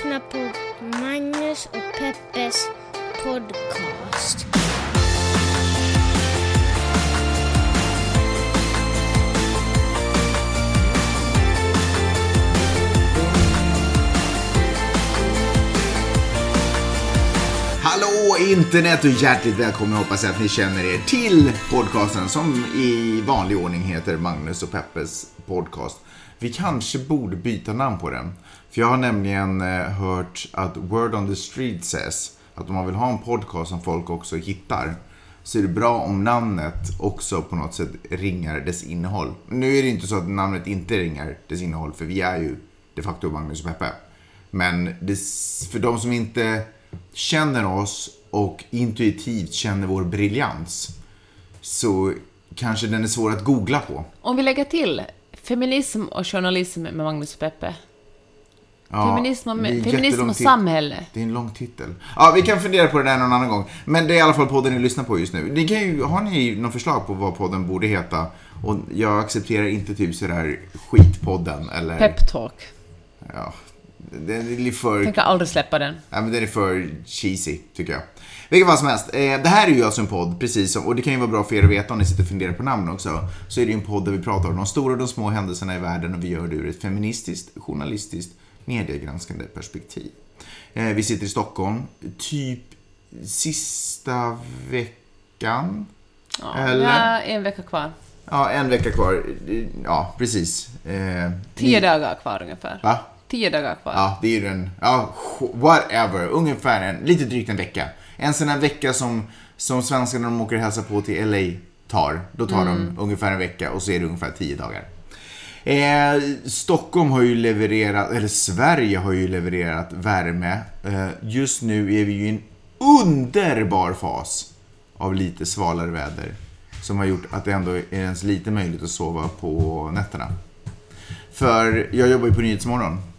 lyssnar på Magnus och Peppes podcast. Hallå internet och hjärtligt välkomna hoppas jag att ni känner er till podcasten som i vanlig ordning heter Magnus och Peppes podcast. Vi kanske borde byta namn på den. För jag har nämligen eh, hört att Word on the Street says att om man vill ha en podcast som folk också hittar så är det bra om namnet också på något sätt ringar dess innehåll. Nu är det inte så att namnet inte ringar dess innehåll för vi är ju de facto Magnus och Peppe. Men det, för de som inte känner oss och intuitivt känner vår briljans så kanske den är svår att googla på. Om vi lägger till feminism och journalism med Magnus och Peppe. Ja, feminism och, feminism och samhälle. Det är en lång titel. Ja, vi kan fundera på det där någon annan gång. Men det är i alla fall podden ni lyssnar på just nu. Ni kan ju, har ni något förslag på vad podden borde heta? Och jag accepterar inte typ sådär skitpodden eller... Peptalk. Ja, den är för... Tänker aldrig släppa den. Ja, men den är för cheesy, tycker jag. Vilket fall som helst. Eh, det här är ju alltså en podd, precis som, och det kan ju vara bra för er att veta om ni sitter och funderar på namn också. Så är det ju en podd där vi pratar om de stora och de små händelserna i världen och vi gör det ur ett feministiskt, journalistiskt, mediegranskande perspektiv. Eh, vi sitter i Stockholm, typ sista veckan. Ja, Eller? En vecka kvar. Ja, en vecka kvar. Ja, precis. Eh, Tio dagar kvar ungefär. Va? Tio dagar kvar. Ja, det är ju den, ja, whatever, ungefär en, lite drygt en vecka. En sån här vecka som, som svenskarna när de åker och hälsar på till LA tar. Då tar de ungefär en vecka och så är det ungefär tio dagar. Eh, Stockholm har ju levererat, eller Sverige har ju levererat värme. Eh, just nu är vi ju i en underbar fas av lite svalare väder. Som har gjort att det ändå är ens lite möjligt att sova på nätterna. För jag jobbar ju på Nyhetsmorgon.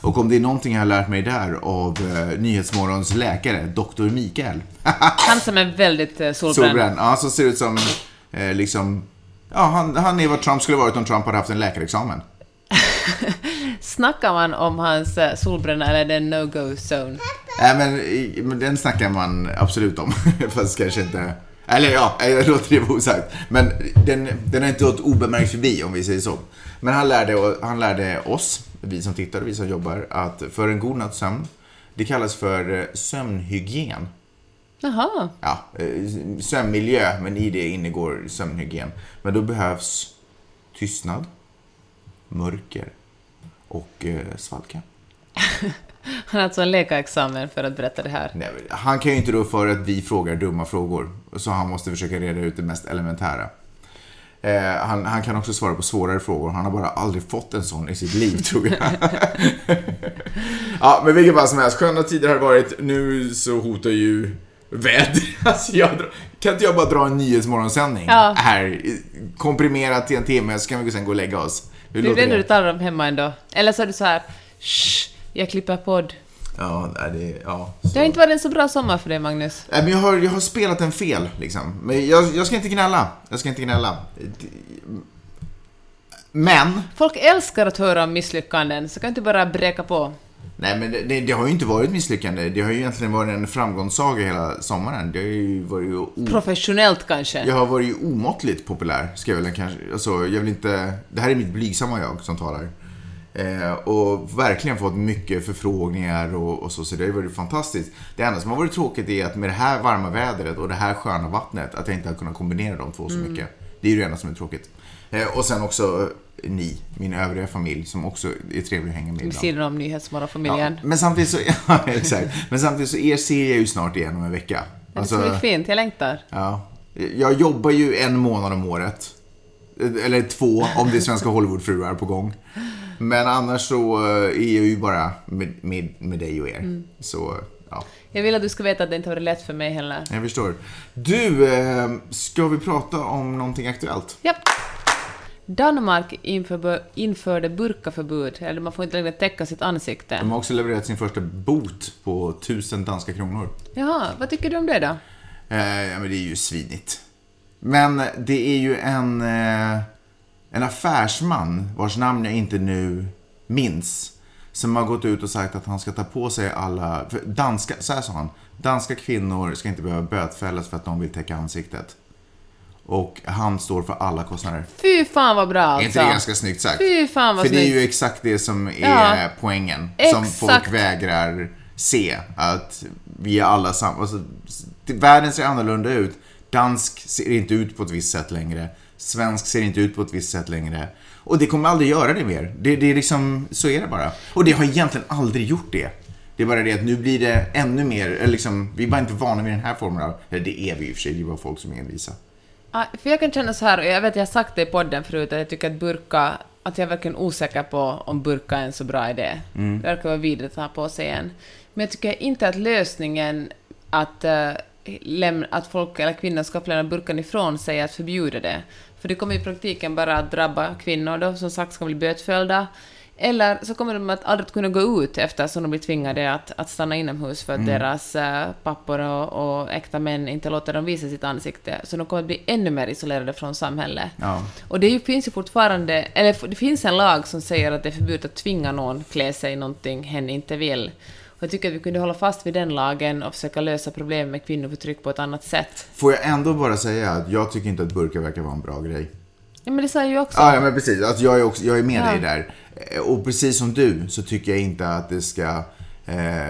Och om det är någonting jag har lärt mig där av eh, Nyhetsmorgons läkare, Dr. Mikael. Han som är väldigt eh, solbränd. Solbränd. Ja, som ser ut som eh, liksom... Ja, han, han är vad Trump skulle varit om Trump hade haft en läkarexamen. Snackar man om hans eh, solbränna eller är det en no-go zone? Nej, men, i- men den snackar man absolut om. Fast kanske inte... Eller ja, jag låter det vara osagt. Men den, den har inte gått obemärkt förbi, om vi säger så. Men han lärde, han lärde oss, vi som tittar och vi som jobbar, att för en god natts sömn, det kallas för eh, sömnhygien. Jaha. ja, eh, sömnmiljö, men i det ingår sömnhygien. Men då behövs tystnad, mörker och eh, svalka. Han har alltså en läkarexamen för att berätta det här. Nej, han kan ju inte då för att vi frågar dumma frågor, så han måste försöka reda ut det mest elementära. Eh, han, han kan också svara på svårare frågor. Han har bara aldrig fått en sån i sitt liv, tror jag. ja, men vilket fall som helst. Sköna tider har det varit. Nu så hotar ju väder. Alltså, jag drar, kan inte jag bara dra en nyhetsmorgonsändning Ja. här? Komprimerat till en timme, så kan vi sen gå och lägga oss. Hur Det är låter det du talar om hemma ändå. Eller så är du så här, Shh, jag klipper podd. Ja, det... Ja, Det har inte varit en så bra sommar för dig, Magnus. Nej, men jag har, jag har spelat den fel, liksom. Men jag, jag ska inte gnälla. Jag ska inte gnälla. Men, Folk älskar att höra om misslyckanden, så kan inte bara bräka på. nej men det, det, det har ju inte varit misslyckande. Det har ju egentligen varit en framgångssaga hela sommaren. Det har ju varit o, Professionellt kanske. jag har varit omåttligt populär, ska jag väl kanske, alltså jag vill inte, det här är mitt blygsamma jag som talar. Eh, och verkligen fått mycket förfrågningar och, och så, så det har varit fantastiskt. Det enda som har varit tråkigt är att med det här varma vädret och det här sköna vattnet, att jag inte har kunnat kombinera de två så mycket. Det är ju det enda som är tråkigt. Eh, och sen också eh, ni, min övriga familj, som också är trevlig att hänga med Vid ibland. sidan om Nyhetsmorgonfamiljen. Ja, men samtidigt så, ja, exakt. Men samtidigt så er ser jag ju snart igen om en vecka. Det ska bli fint, jag längtar. Ja. Jag jobbar ju en månad om året. Eller två, om det är svenska Hollywoodfruar på gång. Men annars så eh, är jag ju bara med, med, med dig och er. Så, ja. Jag vill att du ska veta att det inte har varit lätt för mig heller. Jag förstår. Du, eh, ska vi prata om någonting aktuellt? Japp. Danmark inför, införde burkaförbud, eller man får inte längre täcka sitt ansikte. De har också levererat sin första bot på 1000 danska kronor. Jaha, vad tycker du om det då? Eh, ja, men det är ju svinigt. Men det är ju en, eh, en affärsman vars namn jag inte nu minns som har gått ut och sagt att han ska ta på sig alla, för danska, så här sa han, danska kvinnor ska inte behöva bötfällas för att de vill täcka ansiktet. Och han står för alla kostnader. Fy fan vad bra alltså. Är inte det ganska snyggt sagt? Fy fan vad För det är snyggt. ju exakt det som är Ja. poängen. Som Exakt. folk vägrar se. Att vi är alla samma. Alltså, världen ser annorlunda ut. Dansk ser inte ut på ett visst sätt längre. Svensk ser inte ut på ett visst sätt längre. Och det kommer aldrig göra det mer. Det, det är liksom, så är det bara. Och det har egentligen aldrig gjort det. Det är bara det att nu blir det ännu mer, eller liksom, vi är bara inte vana vid den här formen av, eller det är vi i och för sig, det är bara folk som är envisa. Ja, för jag kan känna så här, och jag vet jag har sagt det i podden förut, att jag tycker att burka, att jag är verkligen osäker på om burka är en så bra idé. Det verkar vara vidrigt att ha på sig en. Men jag tycker inte att lösningen att, uh, lämna, att folk eller kvinnor ska få lämna burkan ifrån sig att förbjuda det. För det kommer i praktiken bara att drabba kvinnor då, som sagt ska bli bötfällda. Eller så kommer de att aldrig kunna gå ut eftersom de blir tvingade att, att stanna inomhus för att deras eh, pappor och, och äkta män inte låter dem visa sitt ansikte. Så de kommer att bli ännu mer isolerade från samhället. Ja. Och det finns ju fortfarande, eller det finns en lag som säger att det är förbjudet att tvinga någon klä sig i någonting hen inte vill. Jag tycker att vi kunde hålla fast vid den lagen och försöka lösa problem med kvinnoförtryck på ett annat sätt. Får jag ändå bara säga att jag tycker inte att burkar verkar vara en bra grej. Ja, men det sa jag ju också. Ja men precis. Alltså, jag, är också, jag är med Ja. dig där. Eh, Och precis som du så tycker jag inte att det ska eh,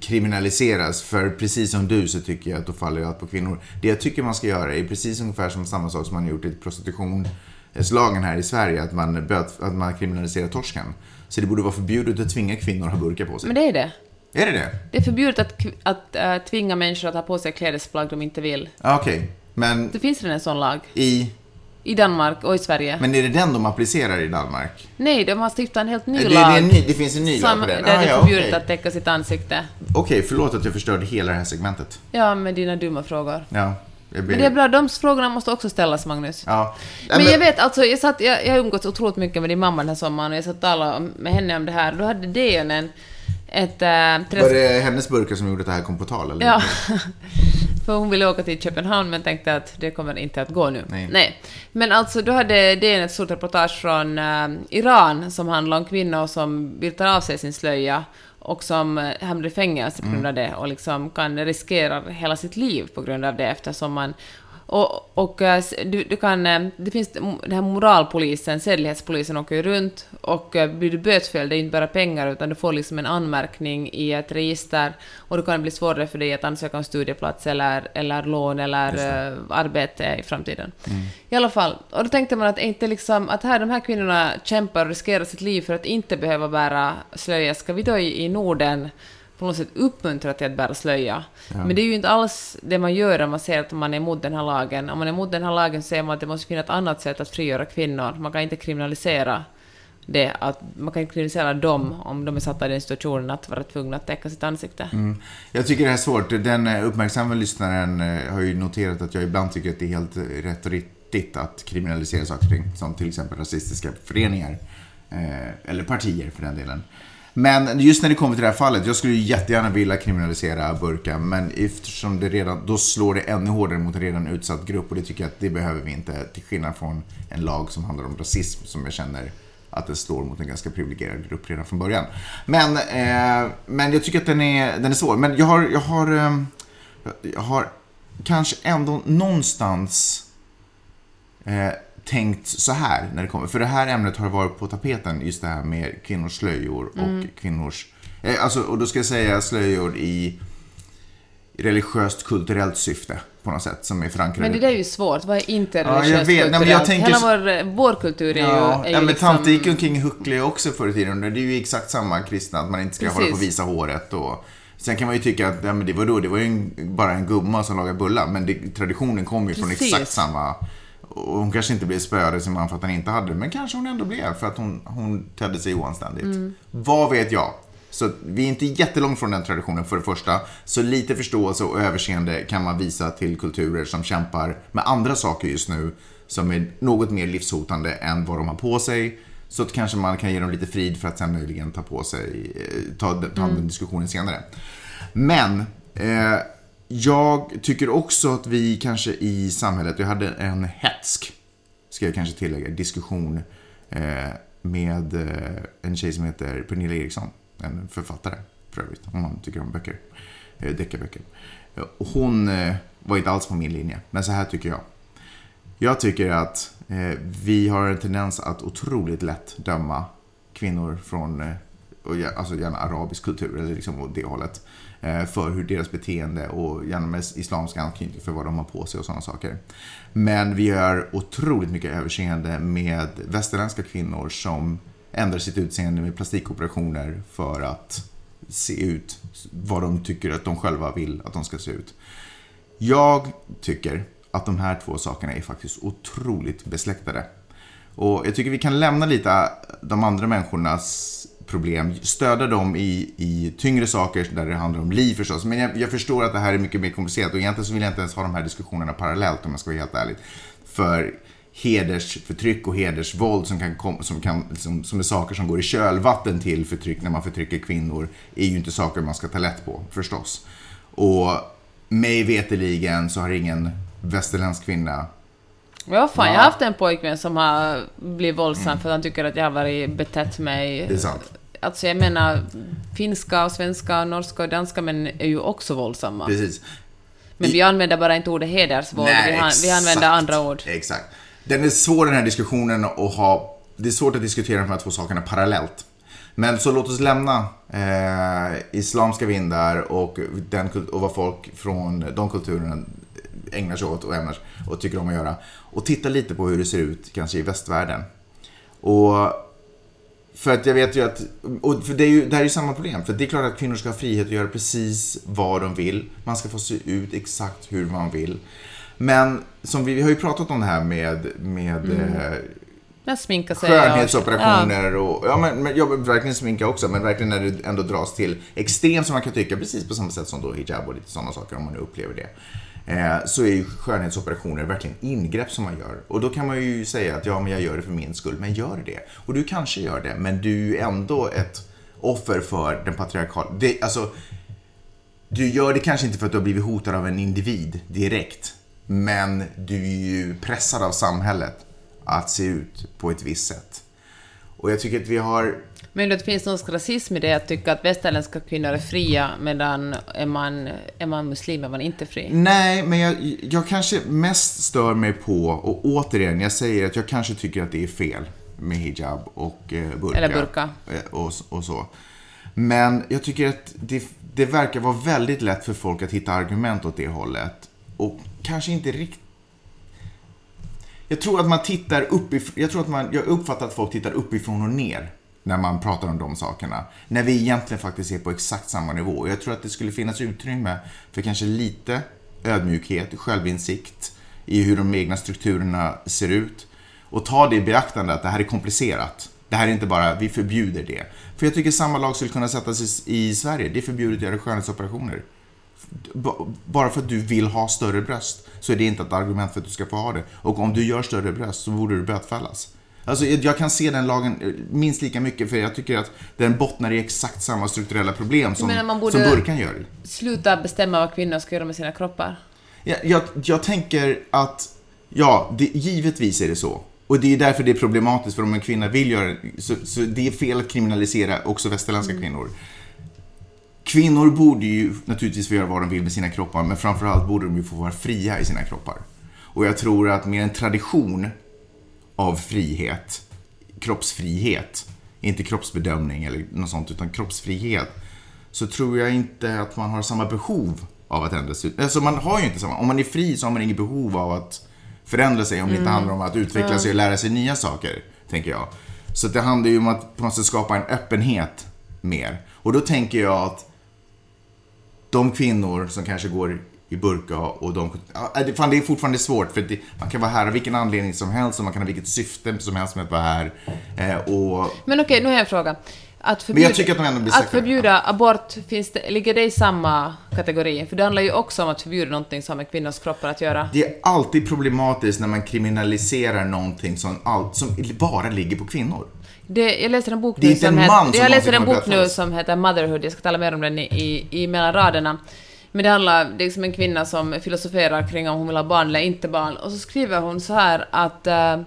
kriminaliseras. För precis som du så tycker jag att då faller allt på kvinnor. Det jag tycker man ska göra är precis ungefär som samma sak som man har gjort i prostitutionslagen här i Sverige. Att man, böt, att man kriminaliserar torsken. Så det borde vara förbjudet att tvinga kvinnor att ha burkar på sig. Men det är det. Är det det? Det är förbjudet att, att äh, tvinga människor att ha på sig klädesplagg de inte vill. Ja, Okej. Men Det finns redan en sån lag. i... I Danmark och i Sverige. Men är det den de applicerar i Danmark? Nej, de har stiftat en helt ny Det, det, lag. är en ny, det finns en ny lag på där den? det Ah, är ja, förbjudet okej. att täcka sitt ansikte. Okej, förlåt att jag förstörde hela det här segmentet. Ja, med dina dumma frågor. Ja, ber... Men det är bra, de frågorna måste också ställas, Magnus. Ja. Nej, Men jag vet, alltså, jag, satt, jag, jag umgåtts otroligt mycket med din mamma den här sommaren och jag satt och talade med henne om det här. Då hade DN en, ett... Äh, Var det hennes burkar som gjorde att det här kom på tal? Eller? Ja. För hon ville åka till Köpenhamn men tänkte att det kommer inte att gå nu. Nej. Men alltså, då hade DN ett stort reportage från eh, Iran som handlar om kvinnor som vill ta av sig sin slöja och som hamnar i fängelse på grund av det och liksom kan riskera hela sitt liv på grund av det eftersom man och, och eh, du, du kan, eh, det finns den här moralpolisen, sedlighetspolisen åker ju runt och eh, blir du bötfälld, det är inte bara pengar utan du får liksom en anmärkning i ett register och då kan det bli svårare för dig att ansöka om studieplats eller, eller lån eller eh, arbete i framtiden. I alla fall, och då tänkte man att inte liksom, att här, de här kvinnorna kämpar och riskerar sitt liv för att inte behöva bära slöja, ska vi då i, i Norden på något sätt uppmuntra till att bära slöja. Men det är ju inte alls det man gör om man säger att man är emot den här lagen. Om man är emot den här lagen så säger man att det måste finnas ett annat sätt att frigöra kvinnor. Man kan inte kriminalisera det, att man kan kriminalisera dem om de är satta i den situationen att vara tvungna att täcka sitt ansikte. Mm. Jag tycker det här är svårt. Den eh, uppmärksamma lyssnaren eh, har ju noterat att jag ibland tycker att det är helt eh, rätt och riktigt att kriminalisera saker. Som till exempel rasistiska föreningar. Eller partier för den delen. Men just när det kommer till det här fallet, jag skulle ju jättegärna vilja kriminalisera burka, men eftersom det redan, då slår det ännu hårdare mot en redan utsatt grupp och det tycker jag att det behöver vi inte, till skillnad från en lag som handlar om rasism som jag känner att den slår mot en ganska privilegierad grupp redan från början. Men, eh, men jag tycker att den är, den är svår. Men jag har, jag har, eh, jag har kanske ändå någonstans eh, tänkt så här när det kommer. För det här ämnet har varit på tapeten, just det här med kvinnors slöjor och kvinnors... Eh, alltså, och då ska jag säga slöjor i religiöst kulturellt syfte på något sätt som är förankrade. Men det där är ju svårt. Vad är inte Ja, jag religiöst vet. Nej, men jag kulturellt? tänker Hela vår, vår kultur är ju, Ja, är ju ja men liksom... tanter gick omkring huckliga också förr i tiden. Det är ju exakt samma kristna, att man inte ska Precis. hålla på och visa håret. Och... Sen kan man ju tycka att ja, men det var då, det var ju en, bara en gumma som lagade bullar. Men det, traditionen kommer ju från Precis. exakt samma... Och hon kanske inte blev spöad i sin man för att han inte hade det, men kanske hon ändå blev för att hon, hon tedde sig oanständigt. Mm. Vad vet jag? Så vi är inte jättelångt från den traditionen för det första. Så lite förståelse och överseende kan man visa till kulturer som kämpar med andra saker just nu som är något mer livshotande än vad de har på sig. Så att kanske man kan ge dem lite frid för att sen möjligen ta på sig, eh, ta, ta den diskussionen senare. Men eh, jag tycker också att vi kanske i samhället, jag hade en hetsk, ska jag kanske tillägga, diskussion eh, med eh, en tjej som heter Pernilla Eriksson. en författare för övrigt, om man tycker om böcker, eh, deckarböcker. Hon var inte alls på min linje, men så här tycker jag. Jag tycker att vi har en tendens att otroligt lätt döma kvinnor från, och, alltså gärna arabisk kultur, eller liksom åt det hållet, eh, för hur deras beteende och gärna med islamsk anknytning för vad de har på sig och sådana saker. Men vi gör otroligt mycket överseende med västerländska kvinnor som ändrar sitt utseende med plastikoperationer för att se ut vad de tycker att de själva vill att de ska se ut. Jag tycker att de här två sakerna är faktiskt otroligt besläktade. Och jag tycker vi kan lämna lite de andra människornas problem, stödja dem i, i tyngre saker där det handlar om liv förstås. Men jag, jag förstår att det här är mycket mer komplicerat och egentligen så vill jag inte ens ha de här diskussionerna parallellt om jag ska vara helt ärlig. För hedersförtryck och hedersvåld som, kan kom, som, kan, som, som är saker som går i kölvatten till förtryck när man förtrycker kvinnor är ju inte saker man ska ta lätt på förstås. Och mig veteligen så har ingen västerländsk kvinna Ja, fan, Ja. jag har haft en pojkvän som har blivit våldsam för att han tycker att jag har varit betett mig. Alltså jag menar, finska och svenska och norska och danska män är ju också våldsamma. Precis. Men I- vi använder bara inte ordet hedersvåld, vi, han, vi använder andra ord. Exakt. Den är svår den här diskussionen att ha. Det är svårt att diskutera de här två sakerna parallellt. Men så låt oss lämna eh, islamska vindar och, den, och vad folk från de kulturerna ägnar sig åt och ämnar och tycker om att göra. Och titta lite på hur det ser ut kanske i västvärlden. Och för att jag vet ju att, och för det, är ju, det här är ju samma problem. För det är klart att kvinnor ska ha frihet att göra precis vad de vill. Man ska få se ut exakt hur man vill. Men som vi, vi har ju pratat om det här med, med eh, Jag sminkar sig. och- skönhetsoperationer och, ja men, men ja, men verkligen sminka också, men verkligen när det ändå dras till extrem som man kan tycka, precis på samma sätt som då hijab och lite sådana saker om man nu upplever det. Eh, så är ju skönhetsoperationer verkligen ingrepp som man gör. Och då kan man ju säga att ja, men jag gör det för min skull, men gör det. Och du kanske gör det, men du är ju ändå ett offer för den patriarkala... Det, alltså, du gör det kanske inte för att du har blivit hotad av en individ direkt. Men du är ju pressad av samhället att se ut på ett visst sätt. Och jag tycker att vi har... Men det finns någon rasism i det att tycka att västerländska kvinnor är fria medan är man, är man muslim är man inte fri. Nej, men jag, jag kanske mest stör mig på, och återigen, jag säger att jag kanske tycker att det är fel med hijab och eh, burka. Eller burka. Eh, Och, och så. Men jag tycker att det, det verkar vara väldigt lätt för folk att hitta argument åt det hållet. Och kanske inte riktigt... Jag tror att man tittar uppifrån, jag tror att man, jag uppfattar att folk tittar uppifrån och ner när man pratar om de sakerna. När vi egentligen faktiskt är på exakt samma nivå. Jag tror att det skulle finnas utrymme för kanske lite ödmjukhet, självinsikt i hur de egna strukturerna ser ut. Och ta det i beaktande att det här är komplicerat. Det här är inte bara, vi förbjuder det. För jag tycker samma lag skulle kunna sättas i, i Sverige. Det är förbjudet att göra skönhetsoperationer. B- Bara för att du vill ha större bröst så är det inte ett argument för att du ska få ha det. Och om du gör större bröst så borde du bötfällas. Alltså jag kan se den lagen eh, minst lika mycket för jag tycker att den bottnar i exakt samma strukturella problem som, menar man borde- som burkan gör. Sluta bestämma vad kvinnor ska göra med sina kroppar. Jag, jag, jag tänker att, ja, det, givetvis är det så. Och det är därför det är problematiskt, för om en kvinna vill göra det, så, så det är fel att kriminalisera också västerländska kvinnor. Kvinnor borde ju naturligtvis få göra vad de vill med sina kroppar, men framförallt borde de ju få vara fria i sina kroppar. Och jag tror att med en tradition av frihet, kroppsfrihet, inte kroppsbedömning eller något sånt, utan kroppsfrihet, så tror jag inte att man har samma behov av att ändra sig. Alltså man har ju inte samma, om man är fri så har man inget behov av att förändra sig om det inte handlar om att utveckla sig och lära sig nya saker, tänker jag. Så det handlar ju om att på något sätt skapa en öppenhet mer. Och då tänker jag att de kvinnor som kanske går i burka och de... Det- fan, det är fortfarande svårt för det, man kan vara här av vilken anledning som helst och man kan ha vilket syfte som helst med att vara här. Eh, och Men okej, nu har jag en fråga. Att förbjuda, att att förbjuda abort, finns det, ligger det i samma kategori? För det handlar ju också om att förbjuda någonting som har med kvinnors kroppar att göra. Det är alltid problematiskt när man kriminaliserar någonting som, all, som bara ligger på kvinnor. Det, jag läser en bok nu som en heter, som Jag läser en bok nu som heter Motherhood, jag ska tala mer om den i, i, i mellan raderna. Men det handlar, det är liksom en kvinna som filosoferar kring om hon vill ha barn eller inte barn. Och så skriver hon så här att, äh,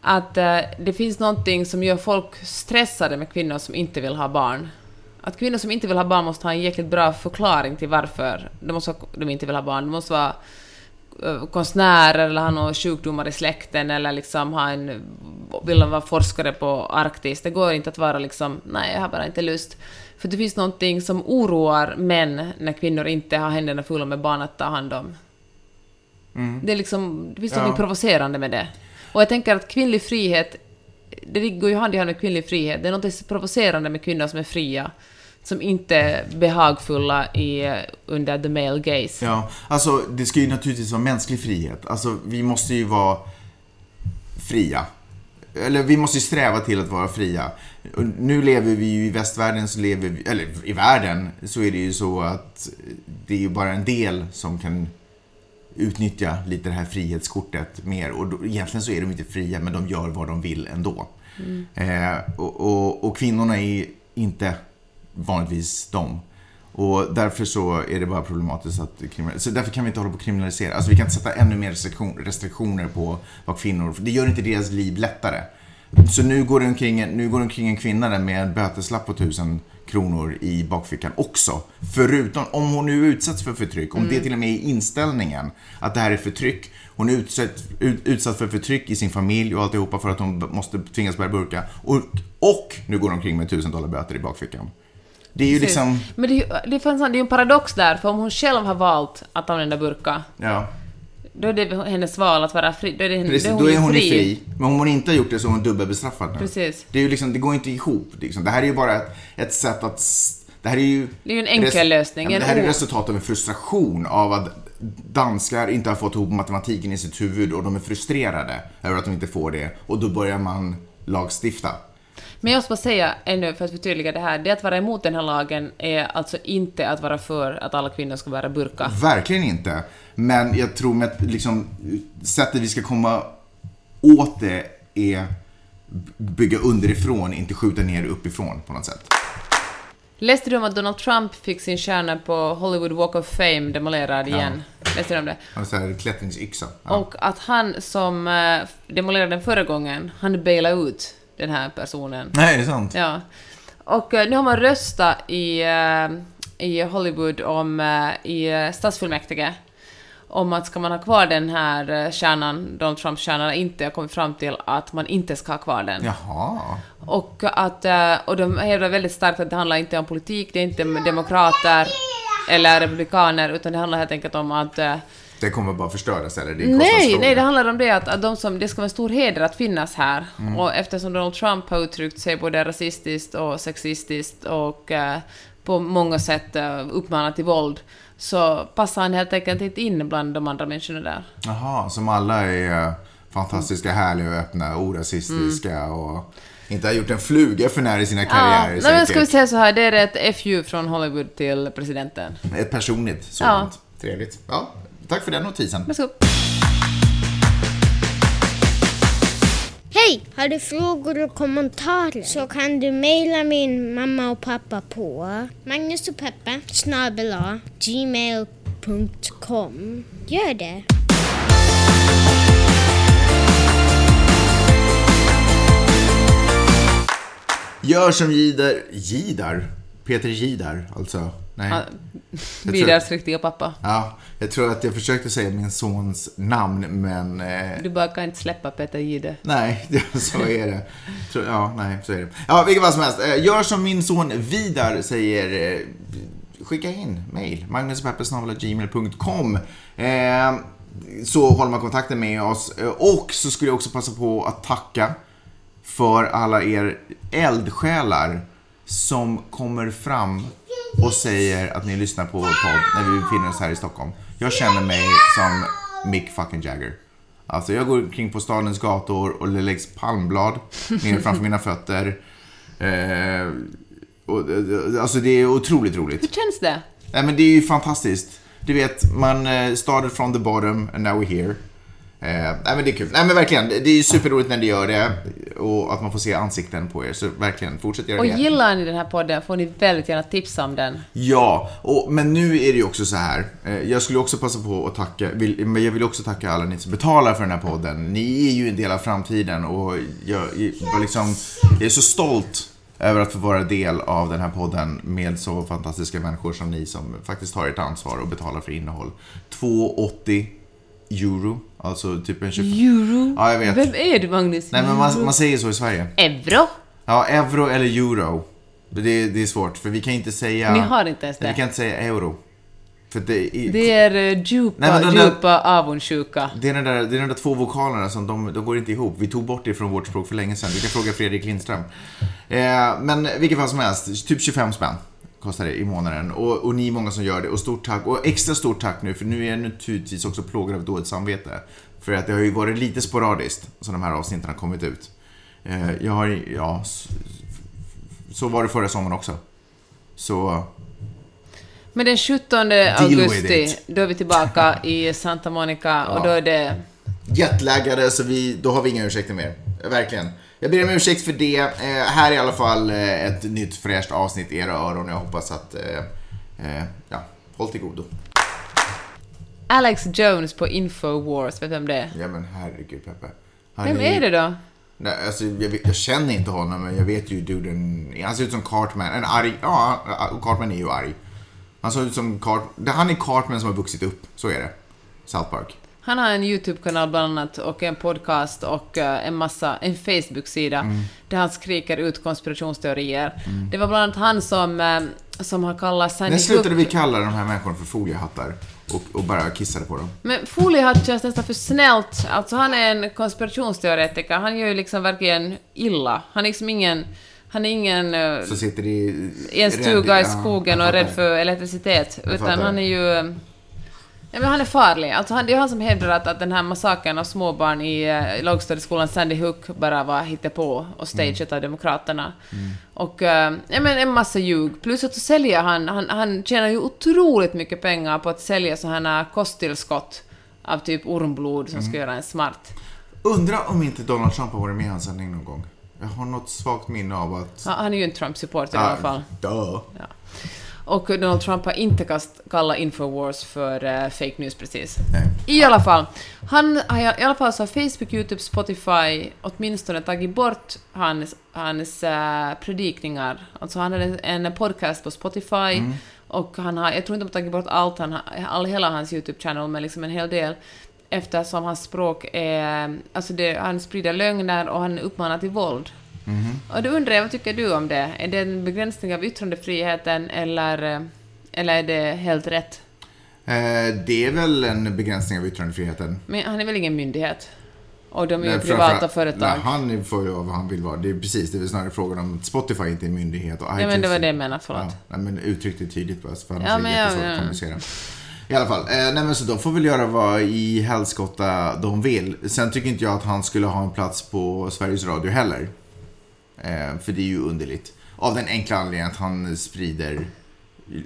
att äh, det finns någonting som gör folk stressade med kvinnor som inte vill ha barn. Att kvinnor som inte vill ha barn måste ha en jäkligt bra förklaring till varför de, måste, de inte vill ha barn. De måste vara eh, konstnärer eller ha några sjukdomar i släkten eller liksom ha en, vill de vara forskare på Arktis. Det går inte att vara liksom, nej jag har bara inte lust. För det finns någonting som oroar män när kvinnor inte har händerna fulla med barn att ta hand om. Det, är liksom, det finns Ja. något provocerande med det. Och jag tänker att kvinnlig frihet, det går ju hand i hand med kvinnlig frihet. Det är något provocerande med kvinnor som är fria, som inte är behagfulla i, under the male gaze. Ja, alltså det ska ju naturligtvis vara mänsklig frihet. Alltså vi måste ju vara fria. Eller vi måste ju sträva till att vara fria. Och nu lever vi ju i västvärlden, så lever vi, eller i världen, så är det ju så att det är ju bara en del som kan utnyttja lite det här frihetskortet mer. Och då, egentligen så är de inte fria, men de gör vad de vill ändå. Eh, och, och, och kvinnorna är inte vanligtvis de. Och därför så är det bara problematiskt att. Så därför kan vi inte hålla på att kriminalisera. Alltså vi kan inte sätta ännu mer restriktion, restriktioner på vad kvinnor... För det gör inte deras liv lättare. Så nu går det omkring, en- nu går det omkring en kvinna där med en böteslapp på tusen kronor i bakfickan också. Förutom om hon nu utsätts för förtryck, om det till och med är inställningen att det här är förtryck. Hon är utsatt, ut, utsatt för förtryck i sin familj och alltihopa för att hon måste tvingas bära burka. Och, och nu går hon omkring med tusen dollar böter i bakfickan. Det är ju Precis. liksom... Men det det, fanns, det är ju en paradox där, för om hon själv har valt att använda burka, Ja, då är det hennes val att vara fri. Då är, det, precis. då är Då är hon fri. fri. Men om hon inte har gjort det så är hon dubbelbestraffad nu. Precis. Det, är ju liksom, det går inte ihop. Liksom. Det här är ju bara ett, ett sätt att... Det här är ju... Det är ju en enkel lösning, Ja, det här är o- resultat av en frustration av att danskar inte har fått ihop matematiken i sitt huvud och de är frustrerade över att de inte får det. Och då börjar man lagstifta. Men jag måste bara säga ännu för att förtydliga det här, det att vara emot den här lagen är alltså inte att vara för att alla kvinnor ska bära burka. Verkligen inte. Men jag tror med att liksom, sättet vi ska komma åt det är bygga underifrån, inte skjuta ner uppifrån på något sätt. Läste du om att Donald Trump fick sin stjärna på Hollywood Walk of Fame demolerad igen? Läste du om det? Sån här klättringsyxa. Ja. Och att han som eh, demolerade den förra gången, han bailade ut den här personen. Nej, det är sant. Ja. Och eh, nu har man röstat i, eh, i Hollywood om, eh, i stadsfullmäktige om att ska man ha kvar den här kärnan, Donald Trumps kärna eller inte, jag kommit fram till att man inte ska ha kvar den. Jaha. Och, att, och de hävdar väldigt starkt att det handlar inte om politik, det är inte demokrater eller republikaner, utan det handlar helt enkelt om att Det kommer bara förstöras eller? Det är Nej, nej, det handlar om det att, att de som, det ska vara en stor heder att finnas här. Och eftersom Donald Trump har uttryckt sig både rasistiskt och sexistiskt och eh, på många sätt eh, uppmanat till våld, så passar han helt enkelt inte in bland de andra människorna där. Jaha, som alla är eh, fantastiska, härliga och öppna, orasistiska och inte har gjort en fluga för när i sina karriärer nej, men ska vi säga så här, det är ett FU från Hollywood till presidenten. Ett personligt sådant. Trevligt. Ja, tack för den notisen. Varsågod. Hej! Har du frågor och kommentarer så kan du mejla min mamma och pappa på Magnus och Peppe snabel-a gmail.com. Gör det! Gör som Gidar... Gidar? Peter Gidar, alltså. Nej. Tror- Vidars riktiga pappa. Ja, jag tror att jag försökte säga min sons namn, men... Eh, Du bara kan inte släppa Peter Jihde. nej, så är det. Ja, nej, så är det. Ja, vilket fall som helst. Eh, Gör som min son Vidar säger. eh, Skicka in mail. magnuspeppesnabel.gmail.com eh, Så håller man kontakten med oss. Eh, Och så skulle jag också passa på att tacka för alla er eldsjälar som kommer fram och säger att ni lyssnar på vår podd när vi befinner oss här i Stockholm. Jag känner mig som Mick fucking Jagger. Alltså jag går kring på stadens gator och det läggs palmblad ner framför mina fötter. Eh, och, eh, alltså det är otroligt roligt. Hur känns det? Nej men det är ju fantastiskt. Du vet, man eh, started from the bottom and now we're here. Eh, nej men det är kul. Nej men verkligen, det är superroligt när ni gör det. Och att man får se ansikten på er. Så verkligen, fortsätt göra Och det. gillar ni den här podden får ni väldigt gärna tipsa om den. Ja, och, men nu är det ju också så här. Eh, jag skulle också passa på att tacka, vill, men jag vill också tacka alla ni som betalar för den här podden. Ni är ju en del av framtiden och jag, jag, liksom, jag är så stolt över att få vara del av den här podden med så fantastiska människor som ni som faktiskt tar ert ansvar och betalar för innehåll. 2,80 euro, alltså typ en 25... Euro? Ja, jag vet. Vem är du Magnus? Nej, men man, man säger så i Sverige. Euro? Ja, euro eller euro. Det, det är svårt, för vi kan inte säga... Ni har inte ens Nej, vi det. kan inte säga euro. För det, är- Det är eh, djupa, Nej, där- djupa avundsjuka. Det är, den där, det är de där två vokalerna som de, de går inte ihop. Vi tog bort det från vårt språk för länge sedan. Vi kan fråga Fredrik Lindström. Eh, men vilket fall som helst, typ 25 spänn kostar det i månaden. Och, och ni är många som gör det. Och stort tack. Och extra stort tack nu, för nu är jag naturligtvis också plågad av dåligt samvete. För att det har ju varit lite sporadiskt som de här avsnitten har kommit ut. Eh, jag har, ja, så var det förra sommaren också. Så, Men den 17 with augusti, då är vi tillbaka i Santa Monica och Ja. då är det... jetlaggade så vi, då har vi inga ursäkter mer. Verkligen. Jag ber om ursäkt för det. Eh, här är i alla fall eh, ett nytt fräscht avsnitt i era öron. Jag hoppas att, eh, eh, ja, håll till godo. Alex Jones på Infowars, vet du vem det är? Ja men herregud Peppe. Han Vem är det då? Nej, alltså, jag, jag känner inte honom men jag vet ju duden. Han ser ut som Cartman. En arg, ja, Cartman är ju arg. Han ser ut som Cart, han är Cartman som har vuxit upp. Så är det. South Park. Han har en YouTube-kanal bland annat och en podcast och eh, en massa, en Facebook-sida Mm. där han skriker ut konspirationsteorier. Det var bland annat han som, eh, som har kallat Sandy När slutade vi kalla de här människorna för foliehattar? Och, och bara kissade på dem? Men foliehatt känns nästan för snällt. Alltså han är en konspirationsteoretiker. Han gör ju liksom verkligen illa. Han är liksom ingen... Han är ingen... eh, Så sitter i... i en stuga i ja, skogen jag och är rädd för elektricitet. Utan han är ju... Ja, men han är farlig. Alltså han, det är han som hävdar att, att den här massakern av småbarn i eh, lågstadieskolan Sandy Hook bara var hittepå och stageat av Demokraterna. Och eh, ja, men en massa ljug. Plus att så säljer han, han, han tjänar ju otroligt mycket pengar på att sälja sådana här kosttillskott av typ ormblod som ska göra en smart. Undrar om inte Donald Trump har varit med i hans sändning någon gång. Jag har något svagt minne av att... Han, han är ju en Trump-supporter i alla fall. Duh. Och Donald Trump har inte kast, kallat Infowars för eh, fake news precis. Nej. I alla fall. Han har i alla fall så Facebook, YouTube, Spotify åtminstone tagit bort hans, hans eh, predikningar. Alltså han hade en podcast på Spotify och han har, jag tror inte de har tagit bort allt, han all, hela hans YouTube-channel, men liksom en hel del. Eftersom hans språk är, alltså det, han sprider lögner och han uppmanar till våld. Och då undrar jag, vad tycker du om det? Är det en begränsning av yttrandefriheten eller, eh, eller är det helt rätt? Eh, det är väl en begränsning av yttrandefriheten. Men han är väl ingen myndighet? Och de är ju privata företag. Nej, han får ju vara vad han vill vara. Det är precis, det är snarare frågan om att Spotify inte är en myndighet och Ja, men det iTunes- var det jag menade, förlåt. Ja, nej, men uttryck det tydligt bara, för annars Ja, är det jättesvårt ja. att kommunicera. I alla fall, eh, nej men så de får väl göra vad i helskotta de vill. Sen tycker inte jag att han skulle ha en plats på Sveriges Radio heller. Eh, för det är ju underligt. Av den enkla anledningen att han sprider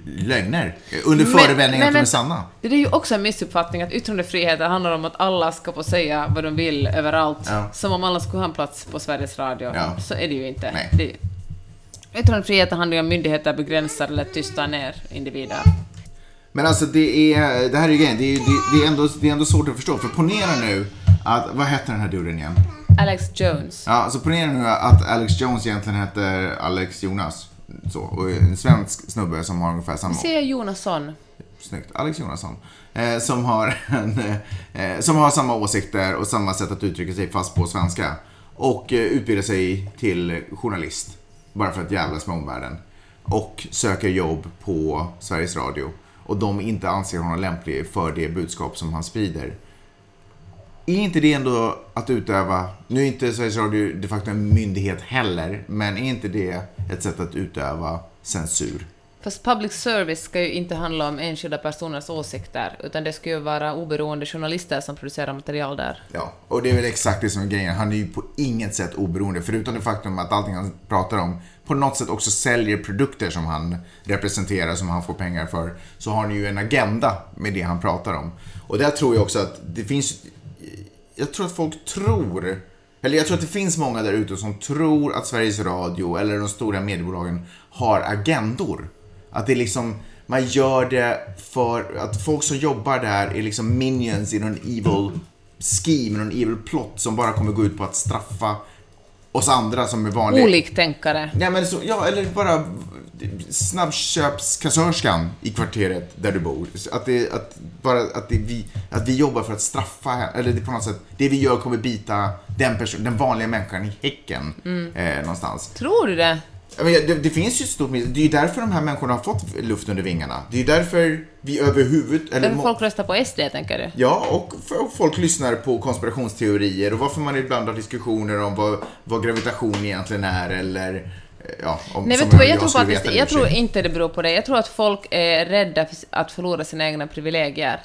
lögner. eh, Under förevändning att de är sanna. Det är ju också en missuppfattning att yttrandefriheten handlar om att alla ska få säga vad de vill överallt. Ja. Som om alla skulle ha en plats på Sveriges Radio. Ja. Så är det ju inte. Nej. Det, yttrandefriheten handlar ju om myndigheter begränsar eller tystar ner individer. Men alltså det är, det här är ju grejen, det är, det, det, är ändå, det är ändå svårt att förstå. För ponera nu att, vad heter den här duden igen? Alex Jones. Ja, alltså ponera nu att Alex Jones egentligen heter Alex Jonas. Så, och är en svensk snubbe som har ungefär samma... Ser Jonasson. Snyggt. Alex Jonasson. Eh, som, har en, eh, som har samma åsikter och samma sätt att uttrycka sig fast på svenska. Och eh, utbildar sig till journalist. Bara för att jävlas med omvärlden. Och söker jobb på Sveriges Radio. Och de inte anser honom lämplig för det budskap som han sprider. Är inte det ändå att utöva, nu är inte Sveriges Radio de facto en myndighet heller, men är inte det ett sätt att utöva censur? Fast public service ska ju inte handla om enskilda personers åsikter, utan det ska ju vara oberoende journalister som producerar material där. Ja, och det är väl exakt det som är grejen. Han är ju på inget sätt oberoende, förutom det faktum att allting han pratar om på något sätt också säljer produkter som han representerar, som han får pengar för. Så har han ju en agenda med det han pratar om. Och där tror jag också att det finns... Jag tror att folk tror, eller jag tror att det finns många där ute som tror att Sveriges Radio eller de stora mediebolagen har agendor. Att det är liksom, man gör det för att folk som jobbar där är liksom minions i någon evil scheme, någon evil plot som bara kommer gå ut på att straffa oss andra som är vanliga. Oliktänkare. Nej, men så, ja, eller bara snabbköpskassörskan i kvarteret där du bor. Att, det, att, bara, att, det vi, att vi jobbar för att straffa henne, eller det på något sätt, det vi gör kommer bita den, person, den vanliga människan i häcken eh, någonstans. Tror du det? Men Det, det finns ju ett stort Det är ju därför de här människorna har fått luft under vingarna. Det är ju därför vi överhuvud... Eller, Därför folk röstar på SD, tänker du? Ja, och och folk lyssnar på konspirationsteorier och varför man ibland har diskussioner om vad, vad gravitation egentligen är eller ja, om, Nej, vet du jag tror faktiskt, jag tror inte det beror på det. Jag tror att folk är rädda för att förlora sina egna privilegier.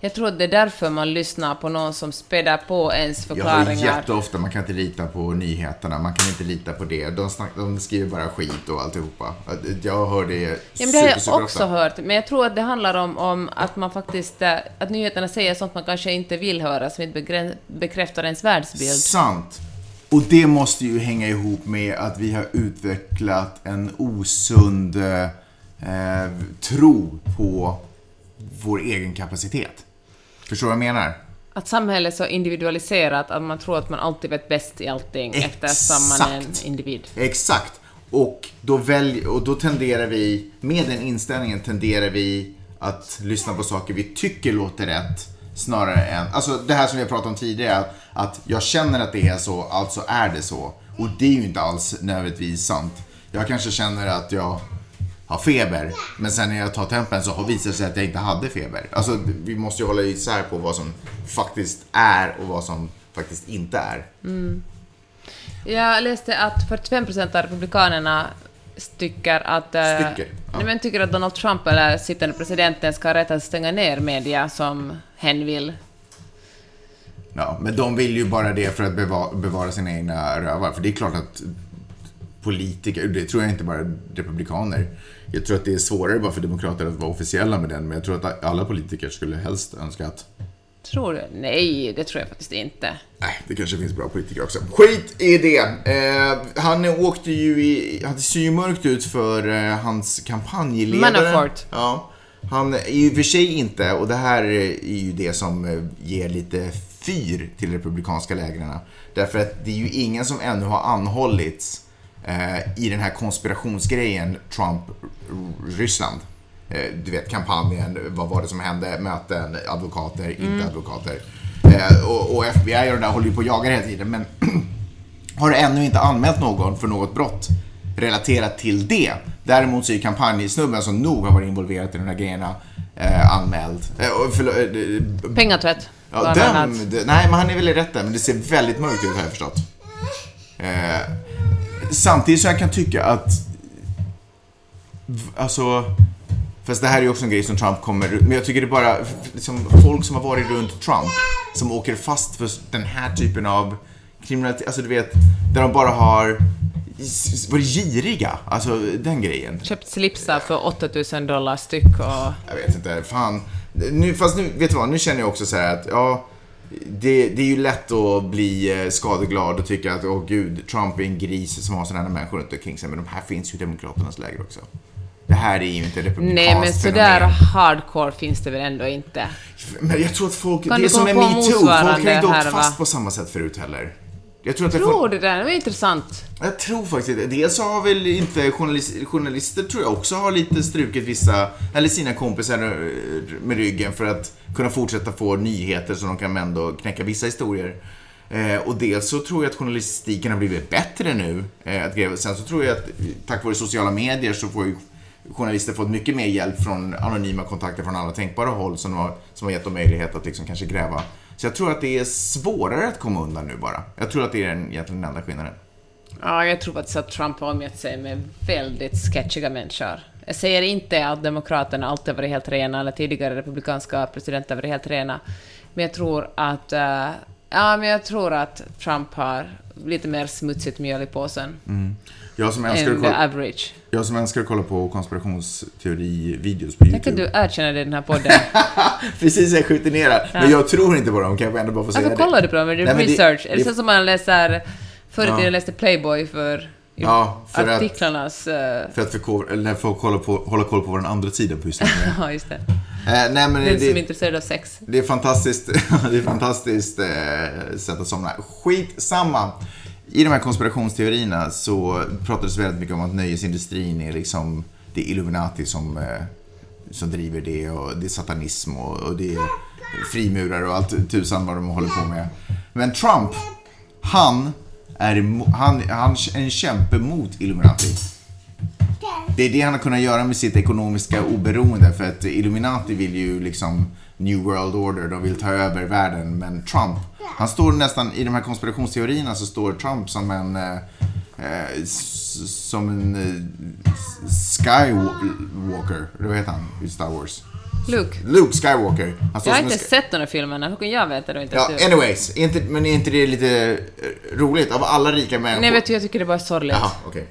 Jag tror att det är därför man lyssnar på någon som späder på ens förklaringar. jätteofta, man kan inte lita på nyheterna, man kan inte lita på det. De, snack, de skriver bara skit och alltihopa. Jag hör det Ja, men det har jag super, också hört, men jag tror att det handlar om, om att man faktiskt, eh, att nyheterna säger sånt man kanske inte vill höra, som inte bekräftar ens världsbild. Sant. Och det måste ju hänga ihop med att vi har utvecklat en osund eh, tro på vår egen kapacitet. Förstår du vad jag menar? Att samhället är så individualiserat att man tror att man alltid vet bäst i allting eftersom man är en Exakt. individ. Exakt. Och då, välj, och då tenderar vi, med den inställningen tenderar vi att lyssna på saker vi tycker låter rätt snarare än, alltså det här som vi har pratat om tidigare, att jag känner att det är så, alltså är det så. Och det är ju inte alls nödvändigtvis sant. Jag kanske känner att jag har feber, men sen när jag tar tempen så har visat sig att jag inte hade feber. Alltså vi måste ju hålla isär på vad som faktiskt är och vad som faktiskt inte är. Mm. Jag läste att 45% av republikanerna tycker att... eh, ja. nej, men tycker att Donald Trump eller sittande presidenten ska ha rätt att stänga ner media som hen vill. Ja, men de vill ju bara det för att bevara, bevara sina egna rövar. För det är klart att politiker, det tror jag inte bara republikaner. Jag tror att det är svårare bara för demokrater att vara officiella med den, men jag tror att alla politiker skulle helst önska att Tror du? Nej, det tror jag faktiskt inte. Nej, det kanske finns bra politiker också. Skit i det. Eh, han åkte ju i, han ser ju mörkt ut för eh, hans kampanjledare. Manafort. Ja. Han är ju för sig inte, och det här är ju det som eh, ger lite fyr till republikanska lägren. Därför att det är ju ingen som ännu har anhållits eh, i den här konspirationsgrejen Trump-Ryssland. Eh, du vet kampanjen, vad var det som hände, möten, advokater, inte advokater. Eh, och, och FBI och det där håller ju på och jagar hela tiden, men har ännu inte anmält någon för något brott relaterat till det. Däremot så är kampanjsnubben som nog har varit involverad i de här grejerna eh, anmäld. Eh, förlåt, eh, Pengatvätt. Ja, bland annat. den, d- nej, men han är väl i rätten, men det ser väldigt mörkt ut har jag förstått. Eh, samtidigt så jag kan tycka att, alltså, fast det här är ju också en grej som Trump kommer, men jag tycker det är bara liksom, folk som har varit runt Trump som åker fast för den här typen av kriminalitet, alltså du vet, där de bara har varit giriga, alltså den grejen. Köpt slipsar för 8000 dollar styck och... Jag vet inte, fan. Nu, fast nu, vet du vad, nu känner jag också så här att, ja, det, det är ju lätt att bli eh, skadeglad och tycka att, åh gud, Trump är en gris som har sådana här människor runt omkring sig, men de här finns ju i Demokraternas läger också. Det här är ju inte republikanskt Nej, men sådär fenomen. hardcore finns det väl ändå inte. Men jag tror att folk, Kan det är som med metoo, folk motsvarande inte åkt fast på samma sätt förut heller. Jag tror att det Tror du det? Det var intressant. Jag tror faktiskt det. Dels har väl inte journalist, journalister tror jag också har lite strukit vissa, eller sina kompisar eh, med ryggen för att kunna fortsätta få nyheter så de kan ändå knäcka vissa historier. Eh, och dels så tror jag att journalistiken har blivit bättre nu. Eh, att. Sen så tror jag att eh, tack vare sociala medier så får ju journalister fått mycket mer hjälp från anonyma kontakter från alla tänkbara håll som har, som har gett dem möjlighet att liksom kanske gräva. Så jag tror att det är svårare att komma undan nu bara. Jag tror att det är den, egentligen den enda skillnaden. Ja, jag tror faktiskt att Trump har omgett sig med väldigt sketchiga människor. Jag säger inte att Demokraterna alltid varit helt rena, eller tidigare republikanska presidenter varit helt rena, men jag tror att... eh, ja, men jag tror att Trump har lite mer smutsigt mjöl i påsen Jag som älskar att kolla, average. jag som älskar att kolla på konspirationsteori-videos på Tänk att YouTube. du erkänner det i den här podden. Precis, jag skjuter ner det. Men jag tror inte på dem, kan jag ändå bara få säga Varför kollar du på dem? Är det Nej, men det- research? är det det- så som man läser... Förr i Ja. tiden läste Playboy för Ja, för att, artiklarnas... eh, för att förkovra, eller för att kolla, på, hålla koll på vad den andra sidan pysslar med. Ja, just det. eh, nej, men Den som är det, intresserad av sex. det är fantastiskt, det är fantastiskt eh, sätt att somna. Skitsamma. I de här konspirationsteorierna så pratades väldigt mycket om att nöjesindustrin är liksom det är Illuminati som, eh, som driver det och det är satanism och, och det är frimurare och allt tusan vad de håller på med. Men Trump, han är, han, han är en kämpe mot Illuminati. Det är det han har kunnat göra med sitt ekonomiska oberoende för att Illuminati vill ju liksom New World Order, de vill ta över världen. Men Trump, han står nästan, i de här konspirationsteorierna så står Trump som en eh, eh, som en eh, Skywalker, eller vad heter han i Star Wars? Luke, Luke Skywalker. Jag har inte sett de här filmerna. Hur kan jag veta det inte Ja, du? anyways, inte, men är inte det lite eh, roligt? Av alla rika människor... Nej, vet du, jag tycker det bara är sorgligt. Jaha, okej.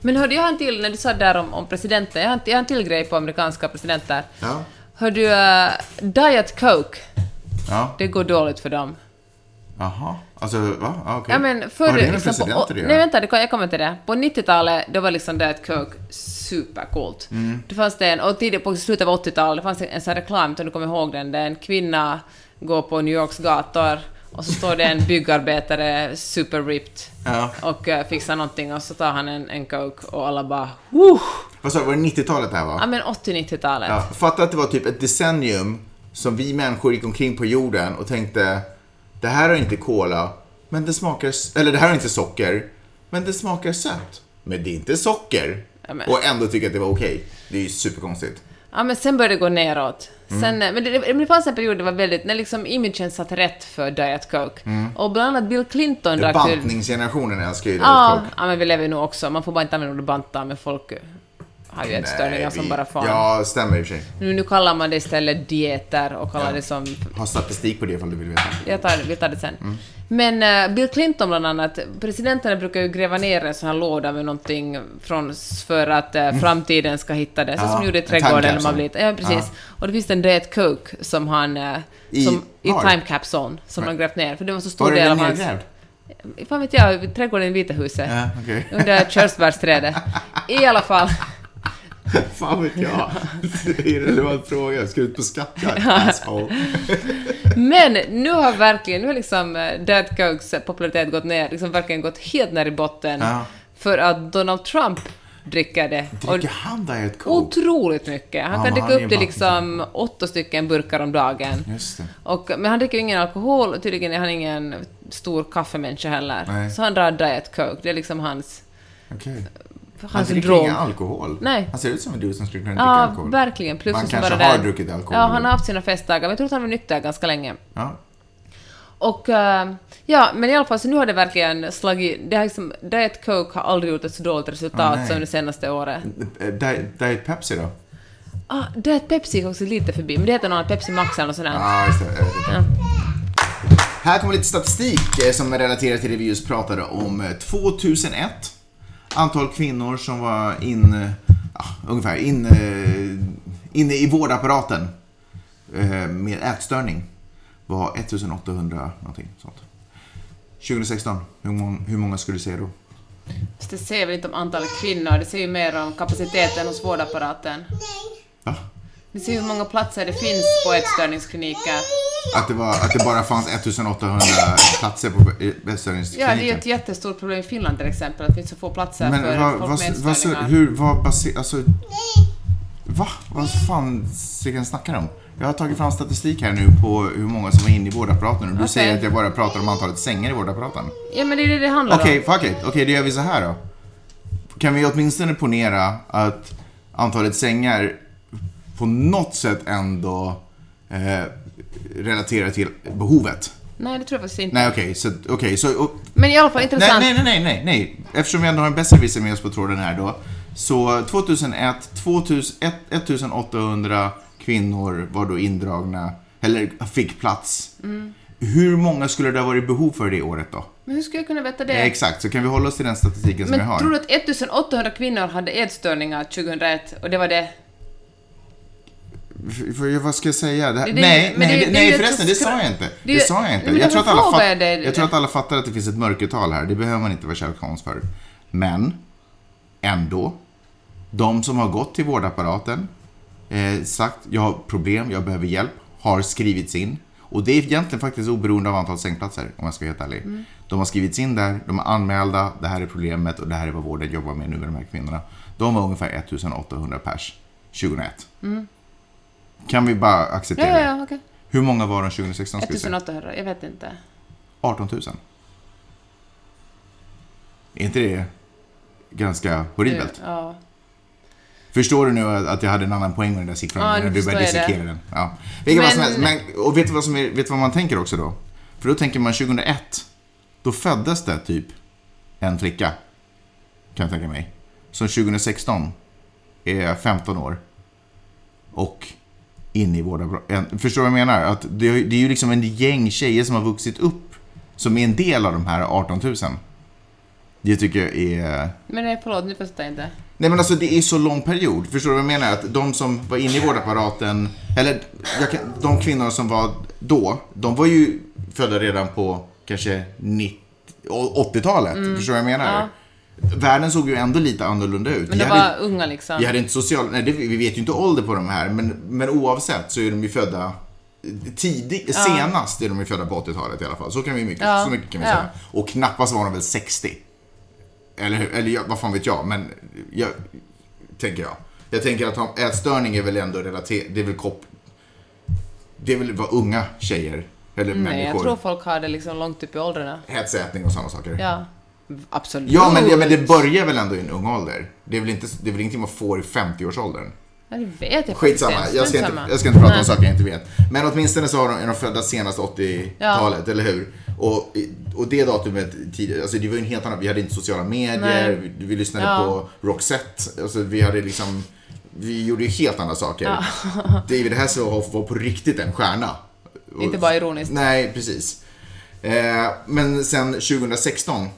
Men hörde jag en till, när du sa där om, om presidenter, jag har, en, jag har en till grej på amerikanska presidenter. Ja. Hör du, uh, Diet Coke, Ja, det går dåligt för dem. jaha. Alltså, va? Ja, okej. Ja, men Vad förr, har det med liksom, på, att nej vänta, det, jag kommer till det. På 90-talet, då var liksom Diet Coke supercoolt. Mm. Det fanns det en, och tidigt på slutet av 80-talet, det fanns en, en sån reklam, om du kommer ihåg den, där en kvinna går på New Yorks gator och så står det en byggarbetare, super-ripped, Ja. och uh, fixar någonting och så tar han en, en Coke och alla bara Woo! Vad sa du, var det 90-talet det här va? Ja men 80-90-talet. Ja, fatta att det var typ ett decennium som vi människor gick omkring på jorden och tänkte det här är inte cola, men det smakar, eller det här är inte socker, men det smakar sött. Men det är inte socker. Ja, Och ändå tycka att det var okej. Det är ju superkonstigt. Ja, men sen började det gå neråt. Mm. Sen, men, det, men det fanns en period det var väldigt, när liksom imagen satt rätt för Diet Coke. Och bland annat Bill Clinton drack till... Bantningsgenerationen älskar ju Diet Ja, Coke. ja, men vi lever ju nog också. Man får bara inte använda ordet banta, men folk har ju ätstörningar som vi- bara fan. Ja, stämmer i och för sig. Nu, nu kallar man det istället dieter och kallar Ja. det som... Har statistik på det ifall du vill veta. Jag tar, vi tar det sen. Mm. Men eh, Bill Clinton bland annat, presidenterna brukar ju gräva ner en sån här låda med någonting från, för att eh, framtiden ska hitta det. Så. Ja, som de gjorde i en trädgården när man capsule. Ja, precis. Och det finns en Diet Coke som han... I- som, I var? Time Capsule, som de grävt ner. För det var så stor Var del av hans... nedgrävd? Fan vet jag, i trädgården i Vita huset. Ja, okej. Under körsbärsträdet. I alla fall. Fan vet jag. Det är en irrelevant fråga. Jag ska ut på skattjakt, asshole. Men nu har verkligen, nu har liksom eh, Diet Cokes popularitet gått ner, liksom verkligen gått helt ner i botten. Ja. För att Donald Trump dricker det. Dricker han Diet Coke? otroligt mycket. Han Ja, kan dricka upp till liksom åtta stycken burkar om dagen. Just det. Och, men han dricker ju ingen alkohol, och tydligen är han ingen stor kaffemänniska heller. Nej. Så han drar Diet Coke, det är liksom hans, Okej. Han dricker ingen alkohol? Nej. Han ser ut som en du som skulle kunna dricka Ja, alkohol. verkligen. Plus Han kanske bara har det- druckit alkohol. Ja, han har haft sina festdagar, men jag tror att han var nykter ganska länge. Ja. Och eh, ja, men i alla fall så nu har det verkligen slagit... Det har liksom, Diet Coke har aldrig gjort ett så dåligt resultat Ah, nej. som det senaste året. Diet, Diet Pepsi då? Ah, Diet Pepsi gick också lite förbi, men det heter något Pepsi Max eller något sånt där. Ja, just det. Ja. Här kommer lite statistik eh, som är relaterat till det vi just pratade om. Eh, 2001. Antal kvinnor som var in, ja, ungefär in, eh, inne i vårdapparaten eh, med ätstörning var 1800 någonting sånt. 2016, hur många, hur många skulle du säga då? Det säger väl inte om antalet kvinnor, det säger ju mer om kapaciteten hos vårdapparaten. Va? Det säger hur många platser det finns på ätstörningskliniker. Att det, var, att det bara fanns 1800 platser på Ja, det är ett jättestort problem i Finland till exempel, att det finns så få platser Men för vad, folk vad, med vad, så- hur, vad baserar, alltså... Va? Vad fan snackar om? Jag har tagit fram statistik här nu på hur många som var inne i vårdapparaten och du Okej. säger att jag bara pratar om antalet sängar i vårdapparaten. Ja, men det är det det handlar Okej, om. fuck it. Okej, då gör vi så här då. Kan vi åtminstone ponera att antalet sängar på något sätt ändå eh, relaterar till behovet? Nej, det tror jag faktiskt inte. Nej, okej, så, okej, så och, Men i alla fall intressant. nej, nej, nej, nej, nej. Eftersom vi ändå har en besserwisser med oss på tråden här då. Så 2001, 2000, ett- 1800 kvinnor var då indragna, eller fick plats. Mm. Hur många skulle det ha varit behov för det året då? Men hur ska jag kunna veta det? Ja, exakt, så kan vi hålla oss till den statistiken som vi Men har. tror du att 1800 kvinnor hade ätstörningar 2001 och det var det? Vad ska jag säga? Det här, Det- nej, nej, det- det, nej förresten, det sa jag inte. det sa jag inte. Jag tror, att alla fatt, jag tror att alla fattar att det finns ett mörkertal här. Det behöver man inte vara Sherlock Holmes för. Men, ändå. De som har gått till vårdapparaten, eh, sagt jag har problem, jag behöver hjälp, har skrivits in. Och det är egentligen faktiskt oberoende av antal sängplatser, om jag ska vara helt ärlig. Mm. De har skrivits in där, de är anmälda, det här är problemet och det här är vad vården jobbar med nu med de här kvinnorna. De var ungefär 1800 pers 2001. Kan vi bara acceptera. Ja, ja, ja, okej. Hur många var de 2016? Ska vi säga? 1800, jag vet inte. 18 000. Är inte det ganska horribelt? Ja. Förstår du nu att jag hade en annan poäng med den där siffran? Ja, när du började dissekera den. Ja. Vilket Men- helst. Men, och vet du, vad som är, vet du vad man tänker också då? För då tänker man 2001, då föddes det typ en flicka. Kan jag tänka mig. Som 2016 är 15 år. Och inne i. En- Förstår du vad jag menar? Att det, är- det är ju liksom en gäng tjejer som har vuxit upp. Som är en del av de här 18 000. Det tycker jag är... Men nej, förlåt, nu förstår jag inte. Nej men alltså det är så lång period. Förstår du vad jag menar? Att de som var inne i vårdapparaten, eller kan, de kvinnor som var då, de var ju födda redan på kanske 90, 80-talet. Förstår du vad jag menar? Världen såg ju ändå lite annorlunda ut. Men Vi de var unga liksom. vi hade inte social... Nej, det, vi vet ju inte ålder på de här, men, men oavsett så är de ju födda tidigt, senast är de ju födda på 80-talet i alla fall. Så, kan vi mycket, Ja. så mycket kan vi Ja. säga. Och knappast var de väl 60. Eller hur? Eller vad fan vet jag, men jag, tänker jag. Jag tänker att ätstörning är väl ändå relaterat, det är väl kopp... Det är väl vad unga tjejer, eller Nej, människor. jag tror folk har det liksom långt upp i åldrarna. Hetsätning och sådana saker. Ja. Absolut. Ja, men, ja, men det börjar väl ändå i en ung ålder? Det är väl, inte, det är väl ingenting man får i 50-årsåldern? Ja, det vet jag Skitsamma, faktiskt jag ska, inte, jag ska inte prata om Nej. saker jag inte vet. Men åtminstone så har de, är de födda senast 80-talet, eller hur? Och, och det datumet, tidigare, alltså det var ju en helt annan, vi hade inte sociala medier, vi, vi lyssnade Ja. på Roxette, alltså vi hade liksom, vi gjorde ju helt andra saker. David Hasselhoff var på riktigt en stjärna. Inte bara ironiskt. Nej, precis. Eh, men sen 2016,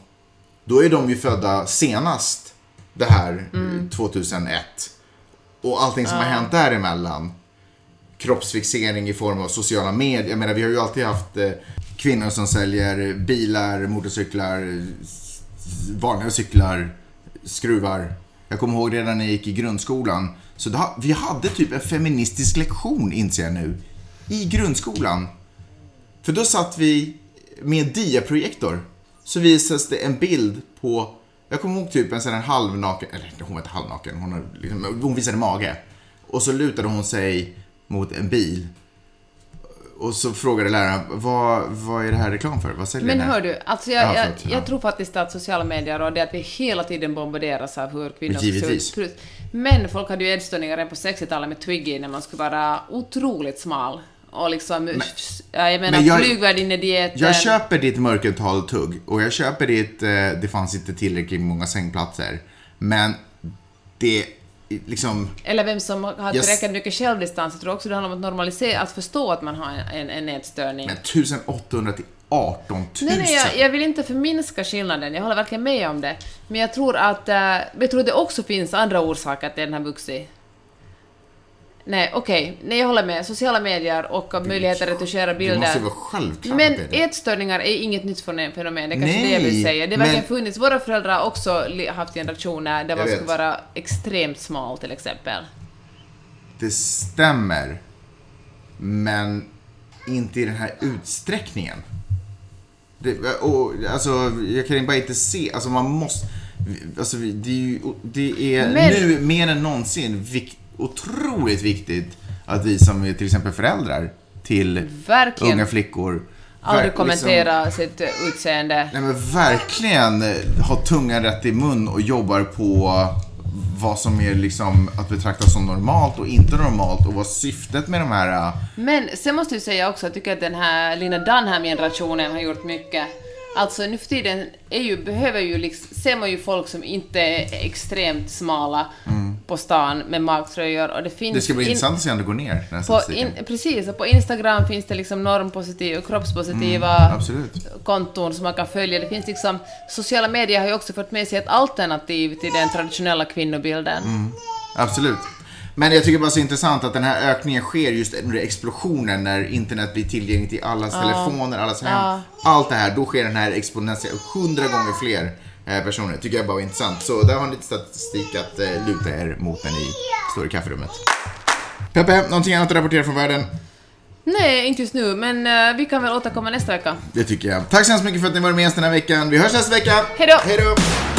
då är de ju födda senast det här, Mm. 2001. Och allting som har hänt däremellan. Kroppsfixering i form av sociala medier. Jag menar, vi har ju alltid haft eh, kvinnor som säljer bilar, motorcyklar, vanliga cyklar, skruvar. Jag kommer ihåg redan när jag gick i grundskolan. Så ha- vi hade typ en feministisk lektion, inser jag nu, i grundskolan. För då satt vi med diaprojektor. Så visades det en bild på, jag kommer ihåg typ en sån här halvnaken, eller hon var inte halvnaken, hon, har liksom, hon visade mage. Och så lutade hon sig mot en bil. Och så frågade läraren, vad, vad är det här reklam för? Vad säljer Men hör du, alltså Ja, jag, jag, förlåt, ja. jag tror faktiskt att sociala medier och det att vi hela tiden bombarderas av hur kvinnor ser ut. Men folk hade ju ätstörningar redan på 60-talet med Twiggy när man skulle vara otroligt smal. Och liksom, ja, jag menar men jag-. Jag köper ditt mörkertal-tugg och jag köper ditt, eh, det fanns inte tillräckligt många sängplatser. Men det, liksom, Eller vem som har Yes. tillräckligt mycket självdistans. Jag tror också det handlar om att normalisera, att förstå att man har en, en ätstörning. men 1800 till 18 000. Nej, nej, jag, jag vill inte förminska skillnaden, jag håller verkligen med om det. Men jag tror att, äh, jag tror att det också finns andra orsaker till den här vuxit. Nej, okej, nej jag håller med. Sociala medier och möjligheter att retuschera Det bilder. måste vara självklart Men det är det. ätstörningar är inget nytt fenomen, det är kanske Nej, det jag vill säga. Det har verkligen men- funnits. Våra föräldrar har också haft generationer där man skulle vara extremt smal till exempel. Det stämmer. Men inte i den här utsträckningen. Det, och, alltså, jag kan bara inte se, alltså man måste, alltså det är ju, det är Men- nu mer än någonsin vik, otroligt viktigt att vi som är till exempel föräldrar till Verkligen. unga flickor Aldrig kommentera sitt utseende. Nej men verkligen ha tungan rätt i mun och jobbar på vad som är liksom att betrakta som normalt och inte normalt och vad syftet med de här... eh, Men sen måste jag säga också, jag tycker att den här Lina Dunham-generationen har gjort mycket. Alltså nu för tiden är ju, behöver ju liksom, ser man ju folk som inte är extremt smala på stan med magtröjor och det finns... Det ska bli in- intressant att se om det går ner, den På in, precis, och på Instagram finns det liksom normpositiva och kroppspositiva Mm, absolut. konton som man kan följa. Det finns liksom, sociala medier har ju också fått med sig ett alternativ till den traditionella kvinnobilden. Mm. Absolut. Men jag tycker bara så intressant att den här ökningen sker just under explosionen när internet blir tillgängligt i allas telefoner, allas hem. Allt det här, då sker den här exponentiella, hundra gånger fler personer. Tycker jag bara var intressant. Så där har ni lite statistik att eh, luta er mot när ni står i kafferummet. Peppe, någonting annat att rapportera från världen? Nej, inte just nu, men eh, vi kan väl återkomma nästa vecka. Det tycker jag. Tack så hemskt mycket för att ni var med oss den här veckan. Vi hörs nästa vecka. Hej då! Hej då!